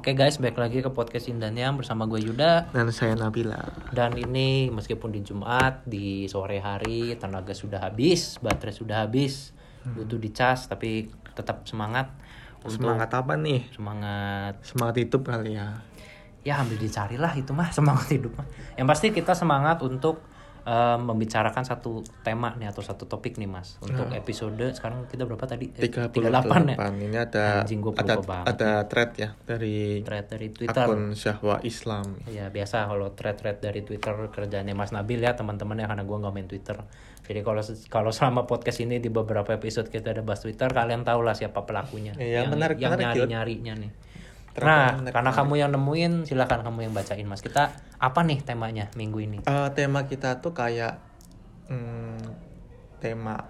Oke guys, balik lagi ke podcast Indaniam bersama gue Yuda dan saya Nabila. Dan ini meskipun di Jumat, di sore hari, tenaga sudah habis, baterai sudah habis, hmm. butuh dicas, tapi tetap semangat. Untuk semangat apa nih? Semangat. Semangat hidup kali ya. Ya ambil dicarilah itu mah semangat hidup mah. Yang pasti kita semangat untuk um, membicarakan satu tema nih atau satu topik nih mas. Untuk oh. episode sekarang kita berapa tadi? Eh, tiga delapan ya? ini ada Anjing, ada ada thread ya dari thread dari Twitter. akun Syahwa Islam. Ya biasa kalau thread-thread dari Twitter kerjanya Mas Nabil ya teman-teman ya karena gue nggak main Twitter. Jadi kalau kalau selama podcast ini di beberapa episode kita ada bahas Twitter kalian tahu lah siapa pelakunya. Ya, yang, menarik, yang nyari nyarinya nih nah, karena kamu yang nemuin, silakan kamu yang bacain, Mas. Kita apa nih temanya minggu ini? Uh, tema kita tuh kayak hmm, tema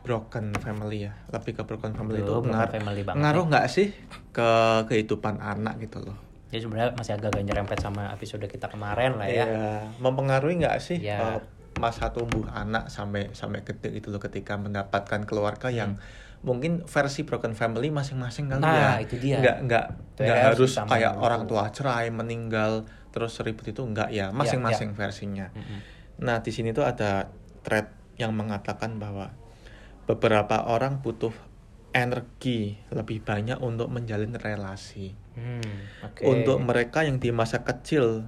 broken family ya, lebih ke broken family itu ngar family banget ngaruh nggak ya. sih ke kehidupan anak gitu loh? Ya sebenarnya masih agak nyerempet sama episode kita kemarin lah ya. Iya, mempengaruhi nggak sih ya. uh, masa tumbuh anak sampai sampai gede gitu loh ketika mendapatkan keluarga hmm. Mungkin versi broken family masing-masing kali nah, ya itu dia. nggak nggak nggak harus kayak dulu. orang tua cerai meninggal terus ribut itu enggak ya masing-masing ya, ya. versinya mm -hmm. nah di sini tuh ada thread yang mengatakan bahwa beberapa orang butuh energi lebih banyak untuk menjalin relasi hmm, okay. untuk mereka yang di masa kecil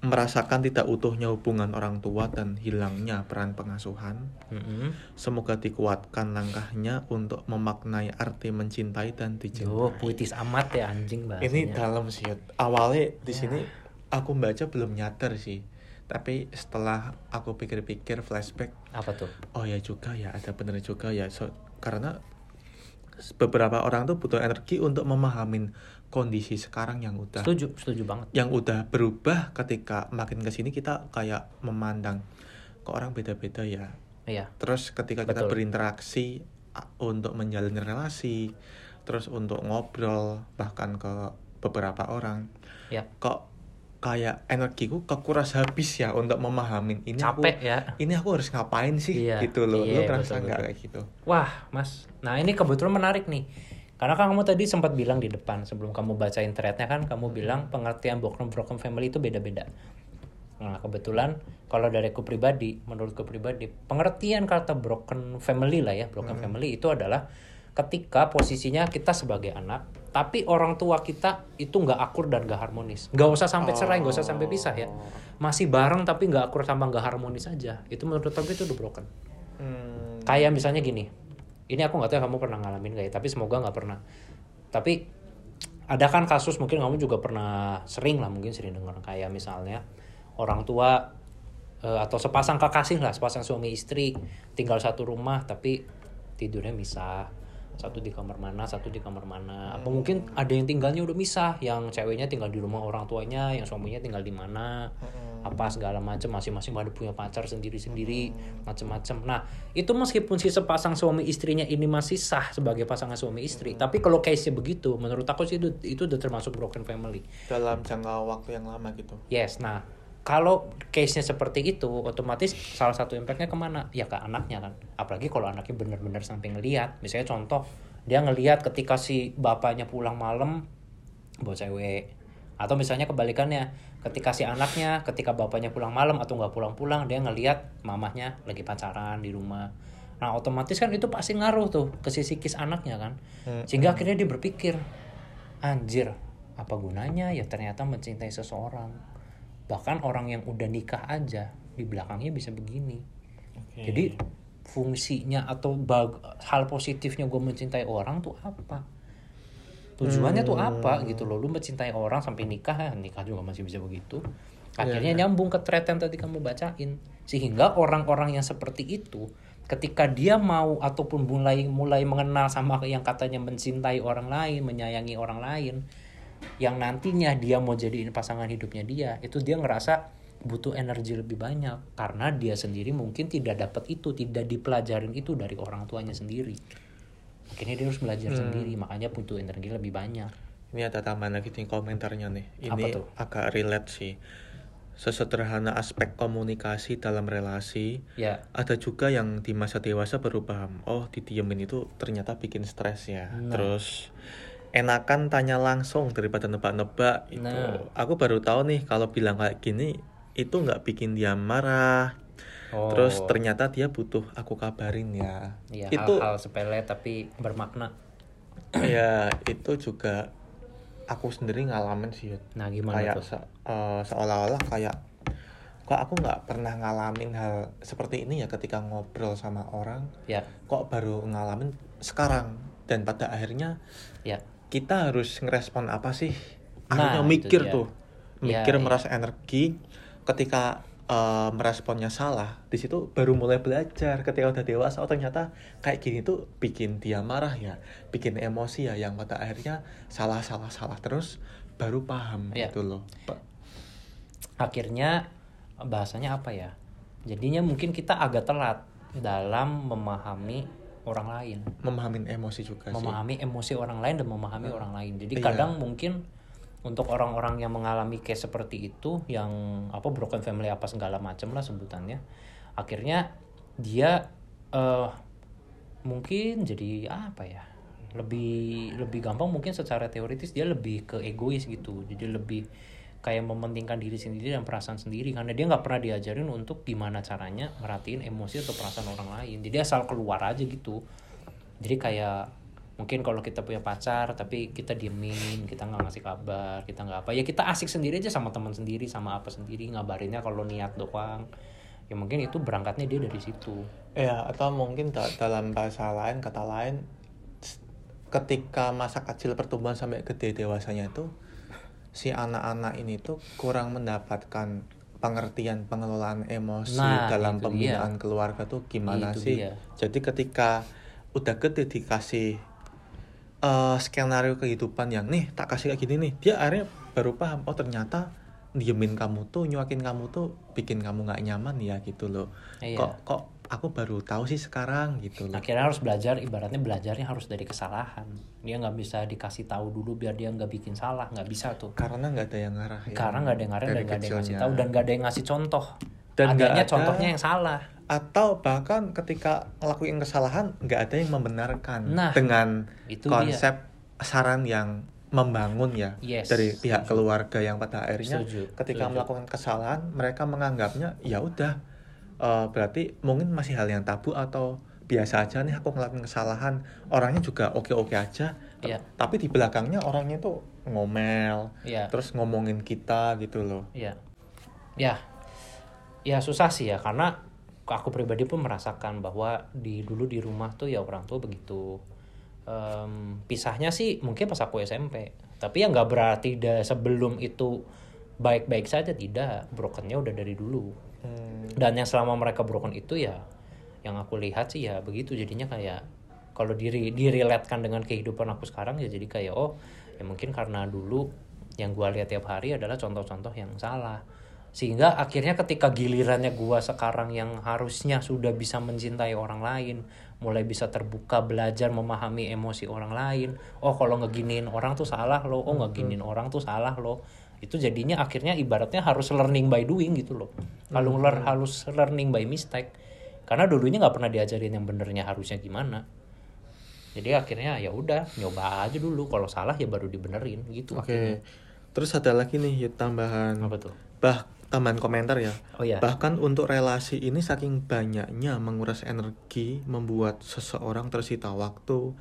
merasakan tidak utuhnya hubungan orang tua dan hilangnya peran pengasuhan. Mm-hmm. Semoga dikuatkan langkahnya untuk memaknai arti mencintai dan dicintai. Oh, puitis amat ya anjing bahasanya. Ini dalam sih. Awalnya di ya. sini aku baca belum nyadar sih. Tapi setelah aku pikir-pikir flashback. Apa tuh? Oh ya juga ya, ada bener juga ya. So, karena beberapa orang tuh butuh energi untuk memahamin kondisi sekarang yang udah setuju setuju banget. yang udah berubah ketika makin ke sini kita kayak memandang ke orang beda-beda ya. Iya. Terus ketika Betul. kita berinteraksi untuk menjalin relasi terus untuk ngobrol bahkan ke beberapa orang ya. kok kayak energiku kekuras habis ya untuk memahami ini capek aku, ya. ini aku harus ngapain sih? Iya, gitu loh. Iya, lu ngerasa nggak kayak gitu? Wah mas. Nah ini kebetulan menarik nih karena kan kamu tadi sempat bilang di depan sebelum kamu bacain threadnya kan kamu bilang pengertian broken broken family itu beda-beda. Nah kebetulan kalau dari aku pribadi, menurutku pribadi, pengertian kata broken family lah ya, broken hmm. family itu adalah ketika posisinya kita sebagai anak, tapi orang tua kita itu nggak akur dan nggak harmonis. Nggak usah sampai cerai, nggak usah sampai pisah ya. Masih bareng tapi nggak akur sama nggak harmonis aja. Itu menurut aku itu udah broken. Hmm. Kayak misalnya gini, ini aku nggak tahu kamu pernah ngalamin gak ya tapi semoga nggak pernah. Tapi ada kan kasus mungkin kamu juga pernah sering lah mungkin sering dengar kayak misalnya orang tua uh, atau sepasang kekasih lah sepasang suami istri tinggal satu rumah tapi tidurnya misah satu di kamar mana satu di kamar mana. Apa mungkin ada yang tinggalnya udah misah yang ceweknya tinggal di rumah orang tuanya yang suaminya tinggal di mana apa segala macam masing-masing pada punya pacar sendiri-sendiri macam-macam nah itu meskipun si sepasang suami istrinya ini masih sah sebagai pasangan suami istri tapi kalau case nya begitu menurut aku sih itu itu udah termasuk broken family. Dalam jangka waktu yang lama gitu. Yes nah kalau case-nya seperti itu otomatis salah satu impactnya ke mana? Ya ke anaknya kan. Apalagi kalau anaknya benar-benar sampai ngelihat misalnya contoh dia ngelihat ketika si bapaknya pulang malam bawa cewek. Atau misalnya kebalikannya ketika si anaknya ketika bapaknya pulang malam atau nggak pulang-pulang dia ngelihat mamahnya lagi pacaran di rumah. Nah otomatis kan itu pasti ngaruh tuh ke si psikis anaknya kan. Hmm. sehingga akhirnya dia berpikir anjir apa gunanya ya ternyata mencintai seseorang bahkan orang yang udah nikah aja di belakangnya bisa begini okay. jadi fungsinya atau bag, hal positifnya gue mencintai orang tuh apa tujuannya hmm. tuh apa gitu loh lu mencintai orang sampai nikah ya nikah juga masih bisa begitu akhirnya yeah. nyambung ke thread yang tadi kamu bacain sehingga orang-orang yang seperti itu ketika dia mau ataupun mulai mulai mengenal sama yang katanya mencintai orang lain menyayangi orang lain yang nantinya dia mau jadiin pasangan hidupnya dia itu dia ngerasa butuh energi lebih banyak karena dia sendiri mungkin tidak dapat itu tidak dipelajarin itu dari orang tuanya sendiri akhirnya dia harus belajar hmm. sendiri makanya butuh energi lebih banyak ini ada tambahan lagi nih komentarnya nih ini agak relate sih sesederhana aspek komunikasi dalam relasi, ya. ada juga yang di masa dewasa baru paham, oh didiemin itu ternyata bikin stres ya. Nah. Terus enakan tanya langsung daripada nebak-nebak itu. Nah. Aku baru tahu nih kalau bilang kayak gini itu nggak bikin dia marah. Oh. Terus ternyata dia butuh aku kabarin ya. ya itu hal-hal sepele tapi bermakna. Ya itu juga aku sendiri ngalamin sih nah gimana kayak tuh? Se uh, seolah-olah kayak kok aku nggak pernah ngalamin hal seperti ini ya ketika ngobrol sama orang ya kok baru ngalamin sekarang dan pada akhirnya ya kita harus ngerespon apa sih? Nah, akhirnya mikir tuh. Mikir ya, merasa ya. energi. Ketika uh, meresponnya salah di situ baru mulai belajar. Ketika udah dewasa oh ternyata kayak gini tuh bikin dia marah ya. Bikin emosi ya yang pada akhirnya salah salah salah terus baru paham ya. gitu loh. Akhirnya bahasanya apa ya? Jadinya mungkin kita agak telat dalam memahami orang lain. Memahami emosi juga memahami emosi orang lain dan memahami uh, orang lain. Jadi iya. kadang mungkin untuk orang-orang yang mengalami case seperti itu yang apa broken family apa segala macam lah sebutannya akhirnya dia uh, mungkin jadi apa ya lebih lebih gampang mungkin secara teoritis dia lebih ke egois gitu. Jadi lebih kayak mementingkan diri sendiri dan perasaan sendiri karena dia nggak pernah diajarin untuk gimana caranya merhatiin emosi atau perasaan orang lain. Jadi asal keluar aja gitu. Jadi kayak mungkin kalau kita punya pacar tapi kita diemin kita nggak ngasih kabar kita nggak apa ya kita asik sendiri aja sama teman sendiri sama apa sendiri ngabarinnya kalau niat doang. Ya mungkin itu berangkatnya dia dari situ. Ya atau mungkin dalam bahasa lain kata lain ketika masa kecil pertumbuhan sampai gede dewasanya itu si anak-anak ini tuh kurang mendapatkan pengertian pengelolaan emosi nah, dalam pembinaan dia. keluarga tuh gimana itu sih dia. jadi ketika udah gede dikasih uh, skenario kehidupan yang nih tak kasih kayak gini nih dia akhirnya baru paham oh ternyata diemin kamu tuh nyuakin kamu tuh bikin kamu nggak nyaman ya gitu loh iya. kok kok aku baru tahu sih sekarang gitu loh akhirnya harus belajar ibaratnya belajarnya harus dari kesalahan dia nggak bisa dikasih tahu dulu biar dia nggak bikin salah nggak bisa tuh karena nggak ada yang ngarah karena nggak ada yang ngarah dan nggak ada yang ngasih tahu dan nggak ada yang ngasih contoh dan adanya ada, contohnya yang salah atau bahkan ketika ngelakuin kesalahan nggak ada yang membenarkan nah, dengan itu konsep dia. saran yang membangun ya yes, dari pihak setuju. keluarga yang pada akhirnya setuju, ketika setuju. melakukan kesalahan mereka menganggapnya ya udah uh, berarti mungkin masih hal yang tabu atau biasa aja nih aku ngelakuin kesalahan. Orangnya juga oke oke aja yeah. tapi di belakangnya orangnya tuh ngomel yeah. terus ngomongin kita gitu loh. Ya yeah. ya. Ya susah sih ya karena aku pribadi pun merasakan bahwa di dulu di rumah tuh ya orang tua begitu. Um, pisahnya sih mungkin pas aku SMP tapi ya nggak berarti dah sebelum itu baik-baik saja tidak. Brokennya udah dari dulu hmm. dan yang selama mereka broken itu ya yang aku lihat sih ya begitu jadinya kayak kalau diri diriletkan dengan kehidupan aku sekarang ya jadi kayak oh ya mungkin karena dulu yang gue lihat tiap hari adalah contoh-contoh yang salah sehingga akhirnya ketika gilirannya gua sekarang yang harusnya sudah bisa mencintai orang lain mulai bisa terbuka belajar memahami emosi orang lain oh kalau ngeginin orang tuh salah loh oh ngeginin orang tuh salah loh itu jadinya akhirnya ibaratnya harus learning by doing gitu loh kalau hmm. harus learning by mistake karena dulunya nggak pernah diajarin yang benernya harusnya gimana jadi akhirnya ya udah nyoba aja dulu kalau salah ya baru dibenerin gitu oke okay. terus ada lagi nih tambahan apa tuh bah tambahan komentar ya. Oh iya. Bahkan untuk relasi ini saking banyaknya menguras energi, membuat seseorang tersita waktu,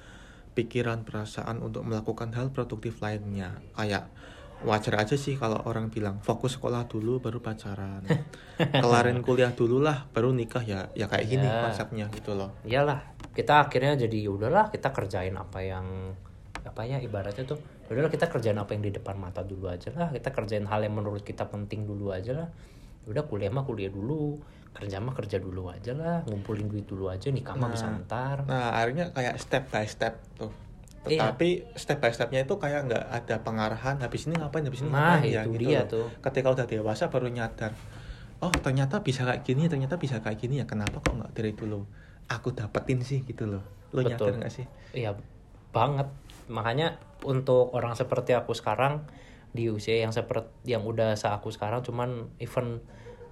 pikiran, perasaan untuk melakukan hal produktif lainnya. Kayak wajar aja sih kalau orang bilang fokus sekolah dulu baru pacaran. Kelarin kuliah dulu lah baru nikah ya. Ya kayak gini ya. konsepnya gitu loh. Iyalah, kita akhirnya jadi ya udahlah kita kerjain apa yang apa ya ibaratnya tuh ya udahlah kita kerjain apa yang di depan mata dulu aja lah kita kerjain hal yang menurut kita penting dulu aja lah ya udah kuliah mah kuliah dulu kerja mah kerja dulu aja lah ngumpulin duit dulu aja nikah mah Nah. bisa ntar Nah, akhirnya kayak step by step tuh. Iya. Tetapi step by stepnya itu kayak nggak ada pengarahan. Habis ini ngapain, habis ini Nah, ngapain ya itu gitu dia loh. tuh. Ketika udah dewasa baru nyadar. Oh, ternyata bisa kayak gini, ternyata bisa kayak gini ya. Kenapa kok nggak dari dulu? Aku dapetin sih gitu loh. Lo Betul. nyadar nggak sih? Iya banget. Makanya untuk orang seperti aku sekarang di usia yang seperti yang udah seaku sekarang cuman even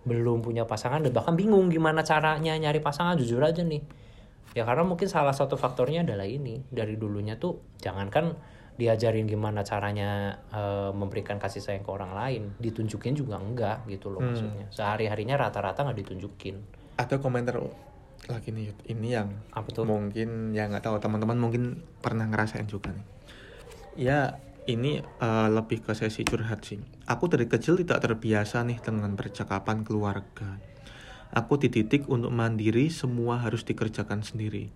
belum punya pasangan dan bahkan bingung gimana caranya nyari pasangan jujur aja nih. Ya karena mungkin salah satu faktornya adalah ini dari dulunya tuh jangankan diajarin gimana caranya eh, memberikan kasih sayang ke orang lain, ditunjukin juga enggak gitu loh Hmm. maksudnya. Sehari-harinya rata-rata nggak ditunjukin. Ada komentar lagi nih, ini yang Apa tuh? mungkin ya nggak tahu teman-teman mungkin pernah ngerasain juga nih. Ya ini eh, lebih ke sesi curhat sih. Aku dari kecil tidak terbiasa nih dengan percakapan keluarga. Aku dididik untuk mandiri, semua harus dikerjakan sendiri.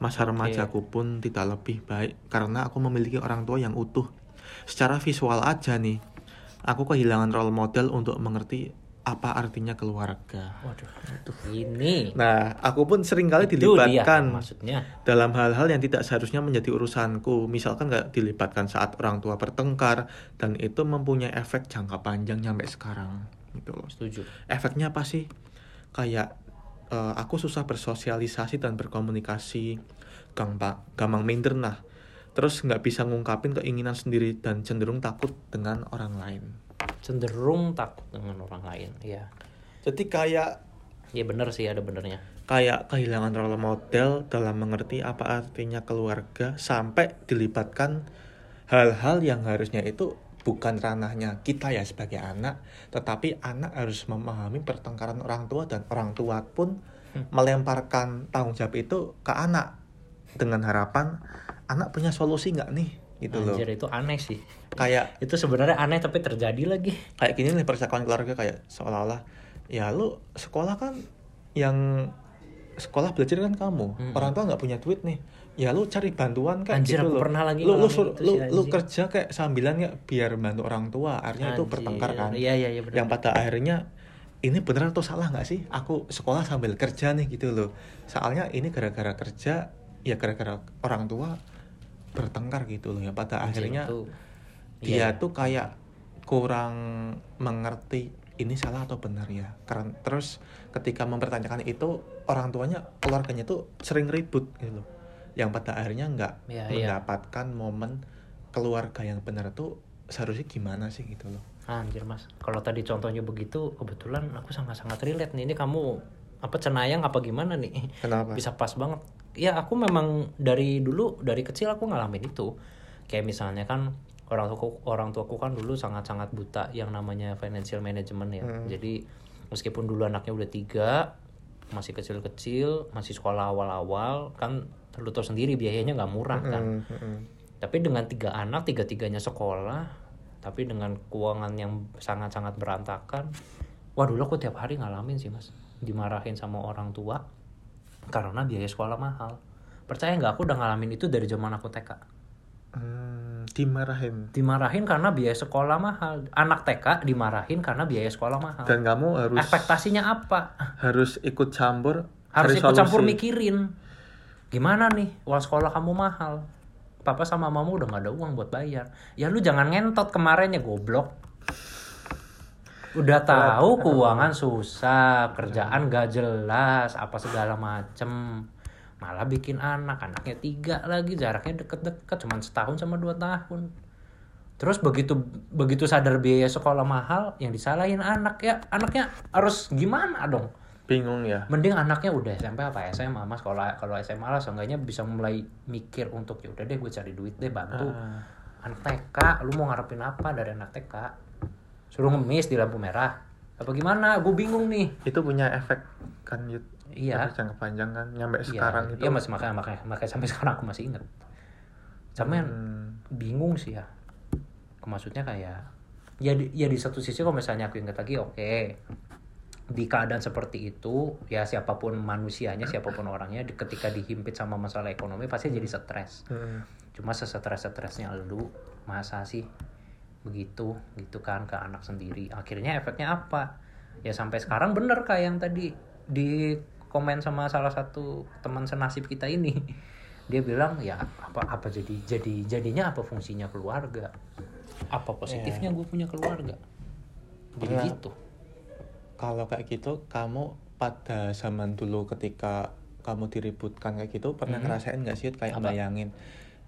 Masa remajaku pun tidak lebih baik karena aku memiliki orang tua yang utuh. Secara visual aja nih, aku kehilangan role model untuk mengerti apa artinya keluarga. Waduh. Ini Nah, aku pun sering kali itu dia dilibatkan maksudnya. dalam hal-hal yang tidak seharusnya menjadi urusanku. Misalkan nggak dilibatkan saat orang tua bertengkar dan itu mempunyai efek jangka panjang sampai sekarang gitu loh. Setuju. Efeknya apa sih? Kayak eh, aku susah bersosialisasi dan berkomunikasi, gampang gampang minder nah. Terus nggak bisa ngungkapin keinginan sendiri dan cenderung takut dengan orang lain. cenderung takut dengan orang lain ya Jadi kayak ya bener sih ada benernya kayak kehilangan role model dalam mengerti apa artinya keluarga sampai dilibatkan hal-hal yang harusnya itu bukan ranahnya kita ya sebagai anak tetapi anak harus memahami pertengkaran orang tua dan orang tua pun melemparkan tanggung jawab itu ke anak dengan harapan anak punya solusi nggak nih? Gitu loh. Anjir itu aneh sih. Kayak itu sebenarnya aneh tapi terjadi lagi. Kayak gini nih percakapan keluarga kayak seolah-olah ya lu sekolah kan yang sekolah belajar kan kamu. Mm-mm. orang tua nggak punya duit nih. Ya lu cari bantuan kan Anjir, gitu loh. pernah lagi lu lu, sur- itu lu, sih, lu kerja kayak sambilan ya biar bantu orang tua artinya itu Anjir. bertengkar kan? Iya iya iya bener. Yang pada akhirnya ini beneran atau salah nggak sih? Aku sekolah sambil kerja nih gitu loh. Soalnya ini gara-gara kerja ya gara-gara orang tua bertengkar gitu loh. Ya pada Anjir, akhirnya itu- dia iya. tuh kayak kurang mengerti ini salah atau benar ya karena terus ketika mempertanyakan itu orang tuanya keluarganya tuh sering ribut gitu loh yang pada akhirnya nggak Iya, iya. mendapatkan momen keluarga yang benar tuh seharusnya gimana sih gitu loh Anjir mas, kalau tadi contohnya begitu, kebetulan aku sangat-sangat relate nih. Ini kamu apa cenayang apa gimana nih? kenapa Bisa pas banget. Ya aku memang dari dulu dari kecil aku ngalamin itu. Kayak misalnya kan orang tuaku orang tuaku kan dulu sangat-sangat buta yang namanya financial management ya. Hmm. Jadi meskipun dulu anaknya udah tiga, masih kecil-kecil, masih sekolah awal-awal, kan lu tau sendiri biayanya nggak murah kan. Mm, mm, mm. Tapi dengan tiga anak, tiga-tiganya sekolah, tapi dengan keuangan yang sangat-sangat berantakan. Wah dulu aku tiap hari ngalamin sih mas, dimarahin sama orang tua karena biaya sekolah mahal. Percaya nggak aku udah ngalamin itu dari zaman aku TK. Hmm, dimarahin Dimarahin karena biaya sekolah mahal. Anak TK dimarahin karena biaya sekolah mahal. dan kamu harus Ekspektasinya apa? harus ikut campur Harus ikut campur solusi. mikirin. Gimana nih, uang sekolah kamu mahal. Papa sama mama udah gak ada uang buat bayar. Ya lu jangan ngentot kemarinnya goblok. Udah tahu keuangan susah, kerjaan gak jelas, apa segala macem. Malah bikin anak, anaknya tiga lagi, jaraknya deket-deket, cuman setahun sama dua tahun. Terus begitu begitu sadar biaya sekolah mahal, yang disalahin anak ya, anaknya harus gimana dong? bingung ya. Mending anaknya udah SMP apa SMA mas? Kalau kalau SMA lah seenggaknya bisa mulai mikir untuk ya udah deh gue cari duit deh bantu. Ah. anak TK lu mau ngarepin apa dari anak TK suruh ngemis di lampu merah. Apa gimana? Gue bingung nih. Itu punya efek kan Iya. Efek jangka panjang kan nyampe Iya, sekarang itu. Iya masih makanya makanya makanya sampai sekarang aku masih inget cuman Hmm. bingung sih ya. Maksudnya kayak ya di, ya di satu sisi kalau misalnya aku ingat lagi oke di keadaan seperti itu ya siapa pun manusianya siapa pun orangnya di- ketika dihimpit sama masalah ekonomi pasti jadi stres. Hmm. cuma sesetres stresnya lu masa sih begitu gitu kan ke anak sendiri. Akhirnya efeknya apa? Ya sampai sekarang bener kayak yang tadi di komen sama salah satu teman senasib kita ini dia bilang ya apa apa jadi jadi jadinya apa fungsinya keluarga apa positifnya yeah. gue punya keluarga jadi nah, gitu kalau kayak gitu kamu pada zaman dulu ketika kamu diributkan kayak gitu pernah mm -hmm. ngerasain nggak sih kayak apa? bayangin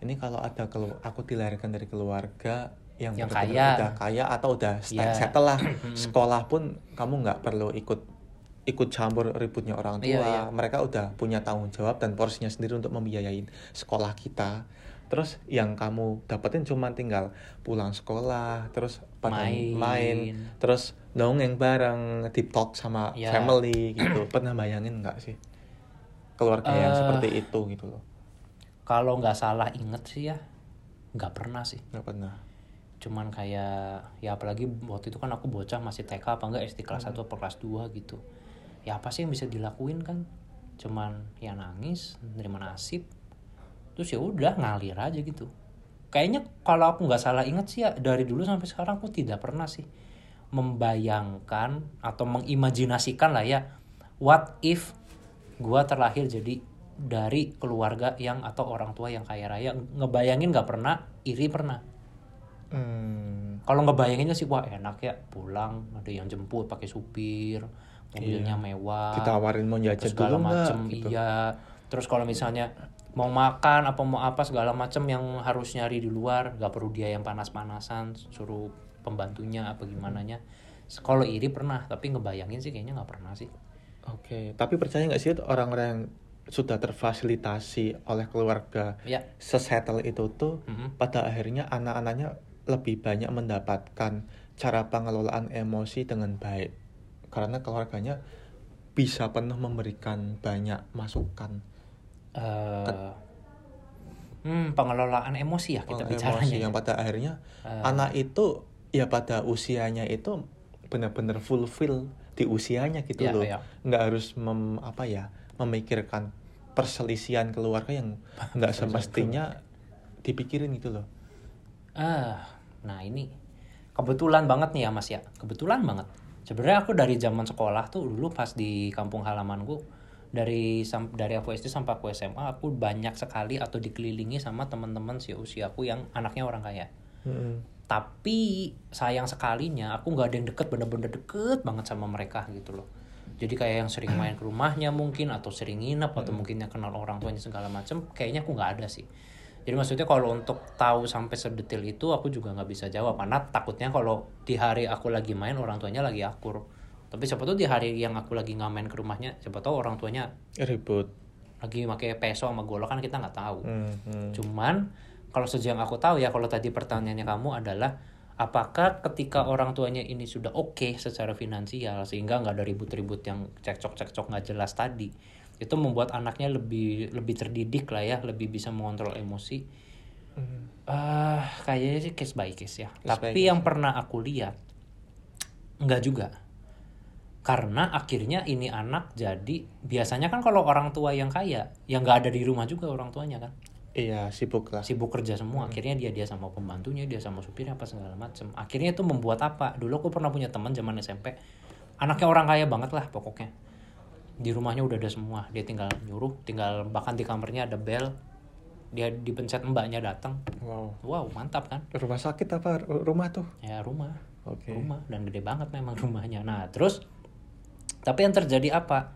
ini kalau ada kelu aku dilahirkan dari keluarga yang, yang kaya udah kaya atau udah yeah. settle lah sekolah pun kamu nggak perlu ikut ikut campur ributnya orang tua. iya, iya. mereka udah punya tanggung jawab dan porsinya sendiri untuk membiayain sekolah kita. Terus yang kamu dapetin cuma tinggal pulang sekolah terus main, main terus dongeng bareng deep talk sama yeah. family gitu. Pernah bayangin nggak sih? Keluarga uh, yang seperti itu gitu loh. kalau nggak salah inget sih ya nggak pernah sih. Nggak pernah. Cuman kayak ya apalagi waktu itu kan aku bocah masih TK apa enggak SD kelas hmm. 1 atau kelas 2 gitu ya apa sih yang bisa dilakuin kan cuman ya nangis nerima nasib. Terus ya udah ngalir aja gitu. Kayaknya kalau aku nggak salah inget sih ya dari dulu sampai sekarang aku tidak pernah sih membayangkan atau mengimajinasikan lah ya what if gua terlahir jadi dari keluarga yang atau orang tua yang kaya raya. Ngebayangin nggak pernah iri pernah. Hmm. kalau ngebayanginnya sih wah enak ya pulang ada yang jemput pakai supir mobilnya iya. mewah ditawarin mau jajan segala macem gitu. iya terus kalau misalnya mau makan apa mau apa segala macem yang harus nyari di luar gak perlu dia yang panas-panasan suruh pembantunya apa gimana nya kalau iri pernah tapi ngebayangin sih kayaknya nggak pernah sih oke okay. tapi percaya nggak sih orang-orang yang sudah terfasilitasi oleh keluarga ya. sesettle itu tuh mm -hmm. pada akhirnya anak-anaknya lebih banyak mendapatkan cara pengelolaan emosi dengan baik karena keluarganya bisa penuh memberikan banyak masukan. Uh, hmm, pengelolaan emosi ya kita bicara Emosi yang pada akhirnya uh, anak itu ya pada usianya itu benar-benar fulfill di usianya gitu ya, loh, ya. nggak harus mem, apa ya memikirkan perselisihan keluarga yang nggak semestinya dipikirin gitu loh. Ah, uh, nah ini kebetulan banget nih ya Mas ya, kebetulan banget sebenarnya aku dari zaman sekolah tuh dulu pas di kampung halamanku dari dari aku SD sampai aku SMA aku banyak sekali atau dikelilingi sama teman-teman si usiaku yang anaknya orang kaya. Hmm. tapi sayang sekalinya aku nggak ada yang deket bener-bener deket banget sama mereka gitu loh. Jadi kayak yang sering main ke rumahnya mungkin atau sering nginep atau mungkin yang kenal orang tuanya segala macam kayaknya aku nggak ada sih jadi maksudnya kalau untuk tahu sampai sedetil itu aku juga nggak bisa jawab. Karena takutnya kalau di hari aku lagi main orang tuanya lagi akur. Tapi siapa tahu di hari yang aku lagi ngamen ke rumahnya siapa tahu orang tuanya ribut. lagi pakai peso sama golok kan kita nggak tahu. Hmm, hmm. cuman kalau sejauh yang aku tahu ya kalau tadi pertanyaannya kamu adalah apakah ketika orang tuanya ini sudah oke okay secara finansial sehingga nggak ada ribut-ribut yang cekcok-cekcok nggak jelas tadi itu membuat anaknya lebih lebih terdidik lah ya lebih bisa mengontrol emosi hmm. uh, kayaknya sih case by case ya case tapi yang pernah aku lihat nggak juga karena akhirnya ini anak jadi biasanya kan kalau orang tua yang kaya yang nggak ada di rumah juga orang tuanya kan Iya sibuk lah. Sibuk kerja semua. Hmm. Akhirnya dia dia sama pembantunya, dia sama supirnya apa segala macem. Akhirnya itu membuat apa? Dulu aku pernah punya teman zaman SMP, anaknya orang kaya banget lah pokoknya di rumahnya udah ada semua. Dia tinggal nyuruh tinggal bahkan di kamarnya ada bel. Dia dipencet mbaknya datang. Wow. Wow mantap kan? Rumah sakit apa rumah tuh? Ya rumah. Okay. rumah dan gede banget memang rumahnya. Nah terus tapi yang terjadi apa?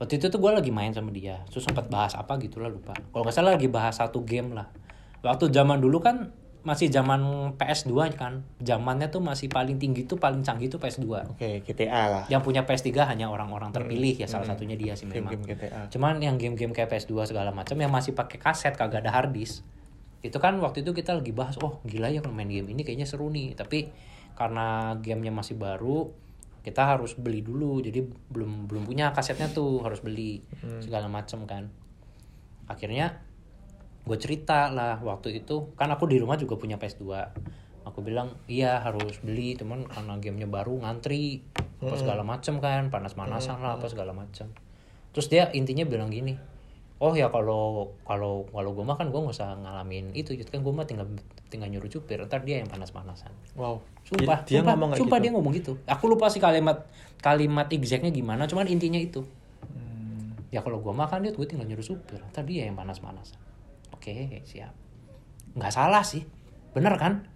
Waktu itu tuh gue lagi main sama dia. Terus sempat bahas apa gitu lah lupa. Kalau nggak salah lagi bahas satu game lah. Waktu zaman dulu kan masih zaman PS2 kan. Zamannya tuh masih paling tinggi tuh paling canggih tuh PS2. Oke, okay, GTA lah. Yang punya PS3 hanya orang-orang terpilih hmm. ya salah hmm. satunya dia sih memang. Game -game GTA. Cuman yang game-game kayak PS2 segala macam yang masih pakai kaset kagak ada hard disk. Itu kan waktu itu kita lagi bahas, oh gila ya main game ini kayaknya seru nih. Tapi karena gamenya masih baru, kita harus beli dulu. Jadi belum belum punya kasetnya tuh, harus beli hmm. segala macam kan. Akhirnya gue cerita lah waktu itu. Kan aku di rumah juga punya PS2 aku bilang iya harus beli teman karena gamenya baru ngantri apa segala macem kan panas-panasan lah apa segala macem. Terus dia intinya bilang gini oh ya kalau kalau kalau gue mah kan gue nggak usah ngalamin itu. Jadi kan gue mah tinggal tinggal nyuruh cupir ntar dia yang panas-panasan wow. Sumpah dia, sumpah, ngomong sumpah gitu. dia ngomong gitu. Aku lupa sih kalimat kalimat exactnya gimana cuman intinya itu. Ya kalau gue makan dia gue tinggal nyuruh supir tadi ya yang panas-panas oke siap nggak salah sih bener kan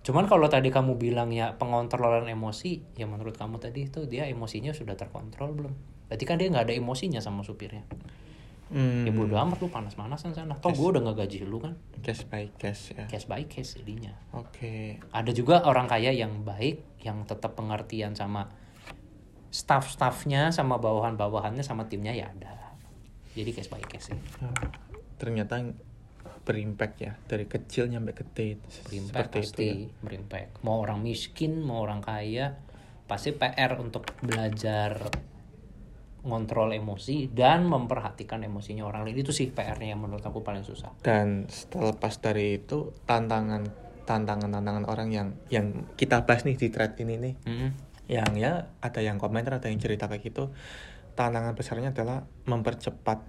cuman kalau tadi kamu bilang ya pengontrolan emosi ya menurut kamu tadi itu dia emosinya sudah terkontrol belum berarti kan dia nggak ada emosinya sama supirnya Hmm. Ya bodo amat lu panas-panasan sana. Toh gue udah gak gaji lu kan. Cash by cash ya. Cash by cash jadinya. Oke. Okay. Ada juga orang kaya yang baik, yang tetap pengertian sama staff-staffnya, sama bawahan-bawahannya, sama timnya ya ada. Jadi cash by cash sih. Oh, ternyata berimpact ya dari kecil nyampe gede. Berimpact pasti itu ya. berimpact. Mau orang miskin, mau orang kaya, pasti PR untuk belajar ngontrol emosi dan memperhatikan emosinya orang lain itu sih PR-nya yang menurut aku paling susah. Dan setelah pas dari itu tantangan tantangan tantangan orang yang yang kita bahas nih di thread ini nih, mm -hmm. yang ya ada yang komentar ada yang cerita kayak gitu, tantangan besarnya adalah mempercepat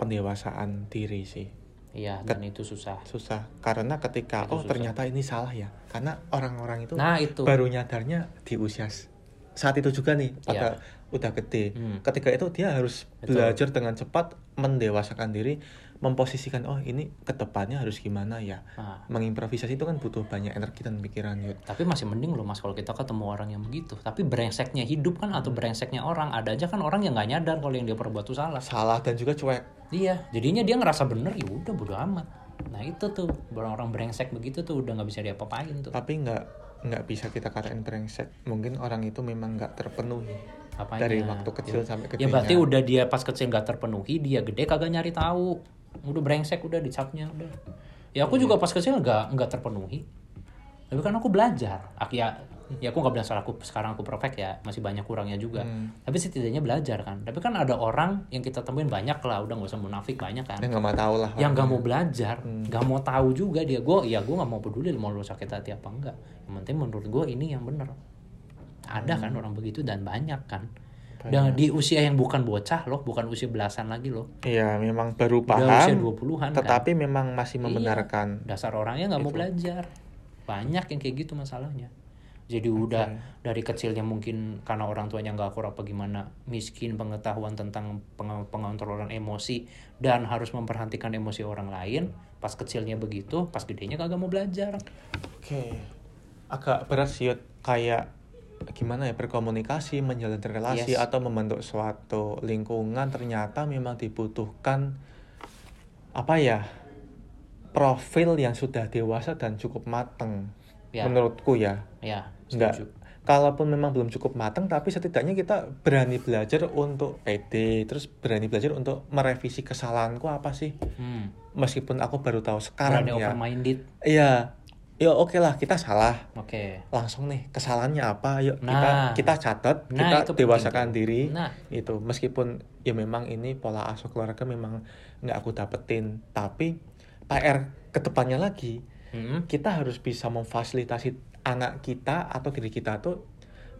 pendewasaan diri sih. Iya, dan itu susah. Susah karena ketika itu oh susah. ternyata ini salah ya, karena orang-orang itu, nah, itu baru nyadarnya di usia saat itu juga nih pada ya udah gede. Hmm. Ketika itu dia harus Betul. belajar dengan cepat mendewasakan diri, memposisikan oh ini ke depannya harus gimana ya. Ah. Mengimprovisasi itu kan butuh banyak energi dan pikiran yuk. Tapi masih mending loh mas kalau kita ketemu orang yang begitu. Tapi brengseknya hidup kan atau brengseknya orang ada aja kan orang yang nggak nyadar kalau yang dia perbuat itu salah. Salah dan juga cuek. Iya, jadinya dia ngerasa bener ya udah bodo amat. Nah itu tuh orang-orang brengsek begitu tuh udah nggak bisa diapa-apain tuh. Tapi nggak nggak bisa kita katain brengsek. Mungkin orang itu memang nggak terpenuhi Apanya? dari waktu kecil ya. sampai kecil. Ya berarti udah dia pas kecil nggak terpenuhi, dia gede kagak nyari tahu. Udah brengsek udah dicapnya udah. Ya aku hmm. juga pas kecil nggak nggak terpenuhi. Tapi kan aku belajar. Aku ya ya aku nggak bilang soal aku sekarang aku perfect ya masih banyak kurangnya juga hmm. tapi setidaknya belajar kan tapi kan ada orang yang kita temuin banyak lah udah nggak usah munafik banyak kan yang nggak mau tahu lah yang nggak mau belajar hmm. nggak hmm. mau tahu juga dia gue ya gue nggak mau peduli mau lu sakit hati apa enggak yang penting menurut gue ini yang bener ada kan hmm. kan orang begitu dan banyak kan dan di usia yang bukan bocah loh, bukan usia belasan lagi loh. Iya, memang baru paham. Udah usia 20-an kan. Tetapi kan? memang masih iya, membenarkan. Iya, dasar orangnya nggak mau belajar. Banyak yang kayak gitu masalahnya. Jadi okay. udah dari kecilnya mungkin karena orang tuanya nggak akur apa gimana, miskin pengetahuan tentang peng pengontrolan emosi dan harus memperhatikan emosi orang lain. Pas kecilnya begitu, pas gedenya kagak mau belajar. Oke. Okay. Agak berat sih kayak gimana ya berkomunikasi menjalin relasi yes. atau membentuk suatu lingkungan ternyata memang dibutuhkan apa ya profil yang sudah dewasa dan cukup mateng ya. menurutku ya. Ya enggak. kalaupun memang belum cukup mateng tapi setidaknya kita berani belajar untuk pede terus berani belajar untuk merevisi kesalahanku apa sih? Hmm. meskipun aku baru tahu sekarang berani ya. iya. Ya oke okay lah kita salah. Oke. Okay. langsung nih kesalahannya apa? Yuk nah, kita kita catat nah, kita dewasakan diri. Nah. itu meskipun ya memang ini pola asuh keluarga memang nggak aku dapetin. Tapi PR ke depannya lagi hmm. kita harus bisa memfasilitasi anak kita atau diri kita tuh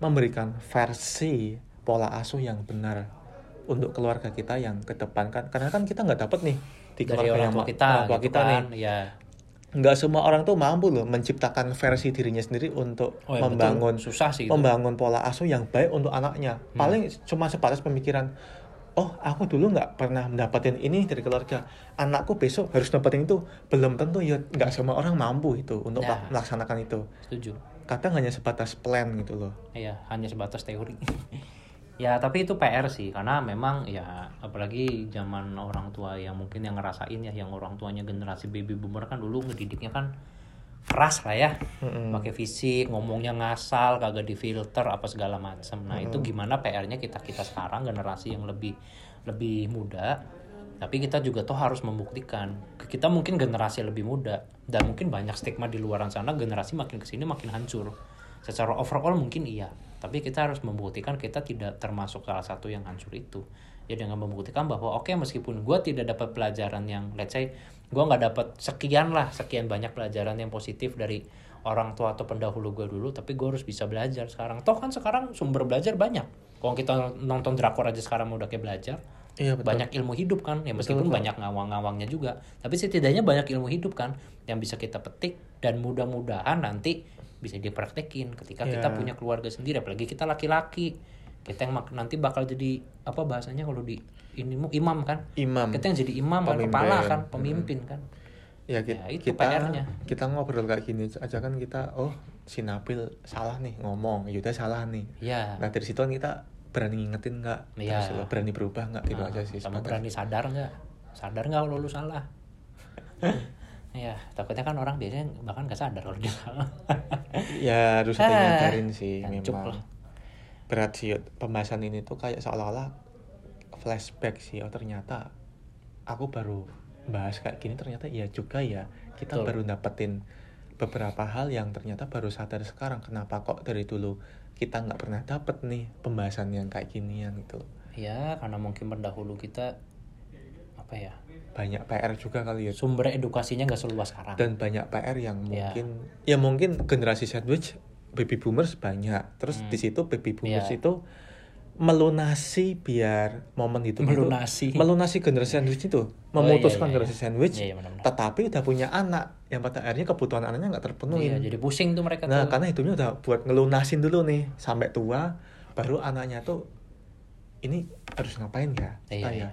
memberikan versi pola asuh yang benar untuk keluarga kita yang kedepankan karena kan kita nggak dapet nih di keluarga Dari orang tua kita, orang tua gitu kita kan, nih ya nggak semua orang tuh mampu loh menciptakan versi dirinya sendiri untuk oh, ya membangun betul. susah sih itu. membangun pola asuh yang baik untuk anaknya hmm. paling cuma sebatas pemikiran oh aku dulu nggak pernah mendapatkan ini dari keluarga. Anakku besok harus dapetin itu. Belum tentu ya nggak semua orang mampu itu untuk nah, melaksanakan itu. Setuju. Kadang hanya sebatas plan gitu loh. Iya hanya sebatas teori. Ya tapi itu PR sih karena memang ya apalagi zaman orang tua yang mungkin yang ngerasain ya yang orang tuanya generasi baby boomer kan dulu ngedidiknya kan keras lah ya. Mm-hmm. pakai fisik ngomongnya ngasal kagak difilter apa segala macam nah mm-hmm. itu gimana PR-nya kita kita sekarang generasi yang lebih lebih muda. Tapi kita juga tuh harus membuktikan kita mungkin generasi lebih muda dan mungkin banyak stigma di luaran sana generasi makin ke sini makin hancur. Secara overall mungkin iya tapi kita harus membuktikan kita tidak termasuk salah satu yang hancur itu. Ya dengan membuktikan bahwa oke okay, meskipun gue tidak dapat pelajaran yang let's say gue nggak dapat sekian lah sekian banyak pelajaran yang positif dari orang tua atau pendahulu gue dulu tapi gue harus bisa belajar sekarang toh kan sekarang sumber belajar banyak kalau kita nonton drakor aja sekarang udah kayak belajar Iya, betul. banyak ilmu hidup kan ya meskipun betul, betul. banyak ngawang-ngawangnya juga tapi setidaknya banyak ilmu hidup kan yang bisa kita petik dan mudah-mudahan nanti bisa dipraktekin ketika yeah. kita iya. punya keluarga sendiri apalagi kita laki-laki kita yang nanti bakal jadi apa bahasanya kalau di ini imam kan? Imam. Kita yang jadi imam kan kepala kan pemimpin hmm. kan. Ya, kita, ya itu kita PR-nya. kita ngobrol kayak gini aja kan kita oh si Nabil salah nih ngomong Yuda salah nih. Ya. nah dari situ kan kita berani ngingetin nggak? Ya. terus berani berubah nggak? Gitu nah, aja sih sama berani sadar nggak? Sadar nggak kalau lu salah? Ya takutnya kan orang biasanya bahkan gak sadar kalau dia salah. Ya harus diingatin sih memang. lah. Berat sih pembahasan ini tuh kayak seolah-olah flashback sih oh ternyata aku baru bahas kayak gini ternyata iya juga ya kita Betul. baru dapetin beberapa hal yang ternyata baru sadar sekarang kenapa kok dari dulu kita nggak pernah dapet nih pembahasan yang kayak ginian gitu ya karena mungkin pendahulu kita apa ya banyak PR juga kali ya sumber edukasinya nggak seluas sekarang dan banyak PR yang ya. mungkin ya, ya mungkin generasi sandwich baby boomers banyak terus hmm. di situ baby boomers ya. itu melunasi biar momen itu melunasi itu, melunasi generasi sandwich itu memutuskan oh, iya, iya, generasi iya. sandwich iya, iya, benar -benar. tetapi udah punya anak yang pada akhirnya kebutuhan anaknya nggak terpenuhi iya, jadi pusing tuh mereka nah tuh. karena hidupnya udah buat ngelunasin dulu nih sampai tua baru anaknya tuh ini harus ngapain ya iya, iya.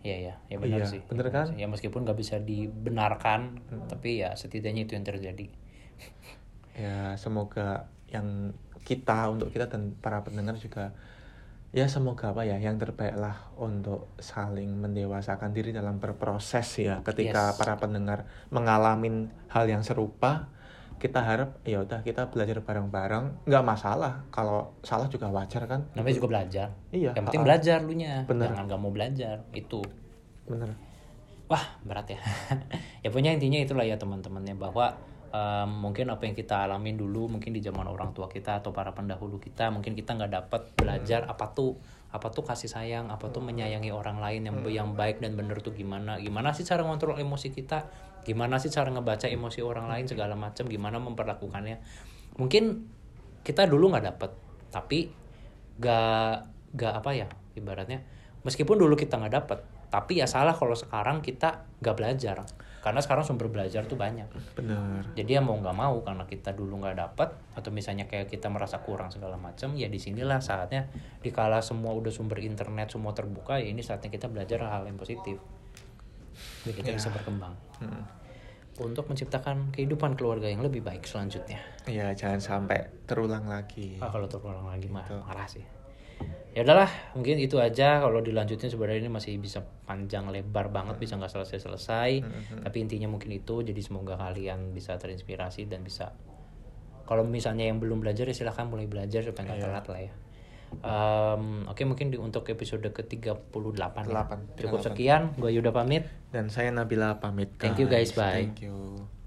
Iya iya, ya benar iya, sih. Bener kan? Ya meskipun nggak bisa dibenarkan, hmm. tapi ya setidaknya itu yang terjadi. Ya semoga yang kita untuk kita dan para pendengar juga ya semoga apa ya yang terbaik lah untuk saling mendewasakan diri dalam berproses ya. Ketika yes. para pendengar mengalami hal yang serupa kita harap ya udah kita belajar bareng-bareng. Nggak masalah kalau salah juga wajar kan? Namanya juga belajar. Iya yang penting belajar lu nya bener. jangan nggak mau belajar itu. Bener. Wah berat ya. Ya punya intinya itulah ya teman-temannya bahwa um, mungkin apa yang kita alamin dulu mungkin di zaman orang tua kita atau para pendahulu kita mungkin kita nggak dapat belajar apa tuh apa tuh kasih sayang apa tuh menyayangi orang lain yang yang baik dan benar tuh gimana gimana sih cara ngontrol emosi kita gimana sih cara ngebaca emosi orang lain segala macam gimana memperlakukannya. Mungkin kita dulu nggak dapet tapi gak gak apa ya ibaratnya meskipun dulu kita nggak dapet tapi ya salah kalau sekarang kita nggak belajar. Karena sekarang sumber belajar tuh banyak. Benar. Jadi ya mau nggak mau karena kita dulu nggak dapat atau misalnya kayak kita merasa kurang segala macam ya di sinilah saatnya dikala semua udah sumber internet semua terbuka ya ini saatnya kita belajar hal yang positif. Jadi kita ya. bisa berkembang. Hmm. untuk menciptakan kehidupan keluarga yang lebih baik selanjutnya. Ya jangan sampai terulang lagi. Ah, kalau terulang lagi mah gitu. marah sih ya udahlah mungkin itu aja. Kalau dilanjutin sebenarnya ini masih bisa panjang lebar banget bisa nggak selesai selesai mm-hmm. tapi intinya mungkin itu. Jadi semoga kalian bisa terinspirasi dan bisa kalau misalnya yang belum belajar ya silahkan mulai belajar supaya nggak yeah. telat lah ya. Um, oke okay, mungkin di, untuk episode ke 38 8, ya. cukup sekian. Gue Yuda pamit. Dan saya Nabila pamit guys. thank you guys. Bye. Thank you